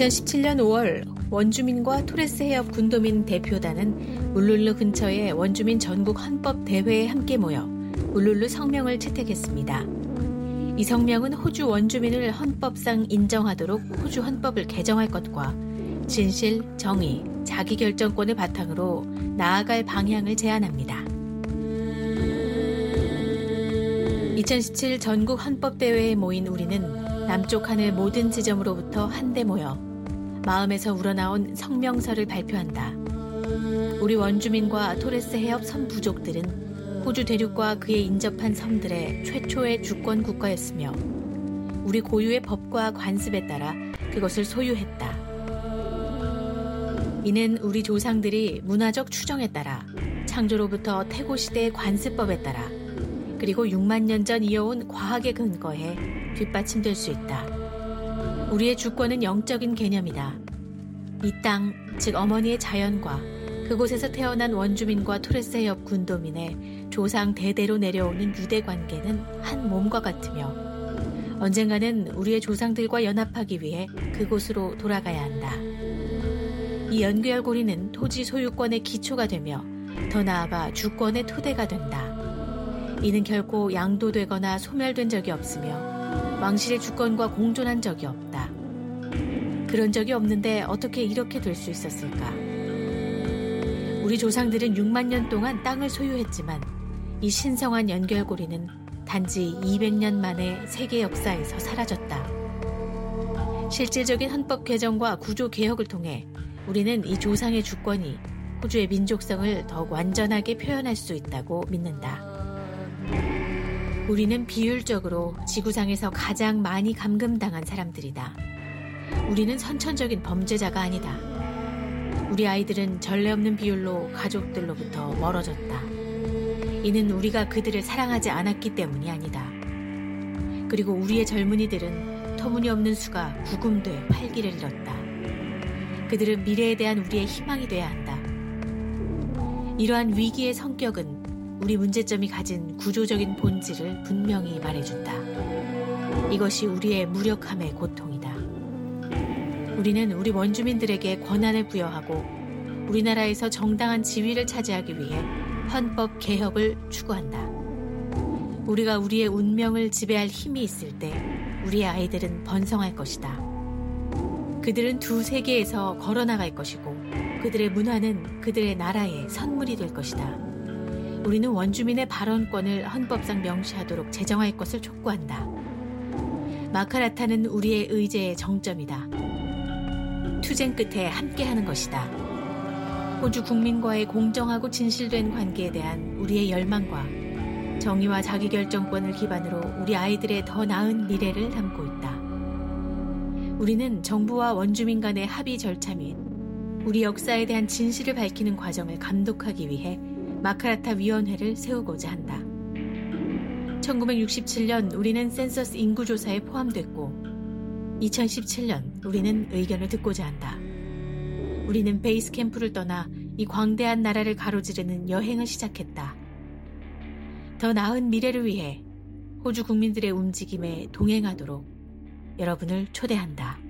2017년 5월 원주민과 토레스 해협 군도민 대표단은 울룰루 근처의 원주민 전국 헌법 대회에 함께 모여 울룰루 성명을 채택했습니다. 이 성명은 호주 원주민을 헌법상 인정하도록 호주 헌법을 개정할 것과 진실, 정의, 자기결정권을 바탕으로 나아갈 방향을 제안합니다. 2017 전국 헌법대회에 모인 우리는 남쪽 하늘 모든 지점으로부터 한데 모여 마음에서 우러나온 성명서를 발표한다. 우리 원주민과 토레스 해협 섬 부족들은 호주 대륙과 그에 인접한 섬들의 최초의 주권 국가였으며 우리 고유의 법과 관습에 따라 그것을 소유했다. 이는 우리 조상들이 문화적 추정에 따라 창조로부터 태고 시대의 관습법에 따라 그리고 6만 년 전 이어온 과학의 근거에 뒷받침될 수 있다. 우리의 주권은 영적인 개념이다. 이 땅, 즉 어머니의 자연과 그곳에서 태어난 원주민과 토레스 해협 군도민의 조상 대대로 내려오는 유대 관계는 한 몸과 같으며 언젠가는 우리의 조상들과 연합하기 위해 그곳으로 돌아가야 한다. 이 연결 고리는 토지 소유권의 기초가 되며 더 나아가 주권의 토대가 된다. 이는 결코 양도되거나 소멸된 적이 없으며 왕실의 주권과 공존한 적이 없다. 그런 적이 없는데 어떻게 이렇게 될 수 있었을까? 우리 조상들은 6만 년 동안 땅을 소유했지만 이 신성한 연결고리는 단지 200년 만에 세계 역사에서 사라졌다. 실질적인 헌법 개정과 구조 개혁을 통해 우리는 이 조상의 주권이 호주의 민족성을 더욱 완전하게 표현할 수 있다고 믿는다. 우리는 비율적으로 지구상에서 가장 많이 감금당한 사람들이다. 우리는 선천적인 범죄자가 아니다. 우리 아이들은 전례 없는 비율로 가족들로부터 멀어졌다. 이는 우리가 그들을 사랑하지 않았기 때문이 아니다. 그리고 우리의 젊은이들은 터무니없는 수가 구금돼 활기를 잃었다. 그들은 미래에 대한 우리의 희망이 돼야 한다. 이러한 위기의 성격은 우리 문제점이 가진 구조적인 본질을 분명히 말해준다. 이것이 우리의 무력함의 고통이다. 우리는 우리 원주민들에게 권한을 부여하고 우리나라에서 정당한 지위를 차지하기 위해 헌법 개혁을 추구한다. 우리가 우리의 운명을 지배할 힘이 있을 때 우리의 아이들은 번성할 것이다. 그들은 두 세계에서 걸어나갈 것이고 그들의 문화는 그들의 나라의 선물이 될 것이다. 우리는 원주민의 발언권을 헌법상 명시하도록 제정할 것을 촉구한다. 마카라타는 우리의 의제의 정점이다. 투쟁 끝에 함께하는 것이다. 호주 국민과의 공정하고 진실된 관계에 대한 우리의 열망과 정의와 자기결정권을 기반으로 우리 아이들의 더 나은 미래를 담고 있다. 우리는 정부와 원주민 간의 합의 절차 및 우리 역사에 대한 진실을 밝히는 과정을 감독하기 위해 마카라타 위원회를 세우고자 한다. 1967년 우리는 센서스 인구조사에 포함됐고 2017년 우리는 의견을 듣고자 한다. 우리는 베이스 캠프를 떠나 이 광대한 나라를 가로지르는 여행을 시작했다. 더 나은 미래를 위해 호주 국민들의 움직임에 동행하도록 여러분을 초대한다.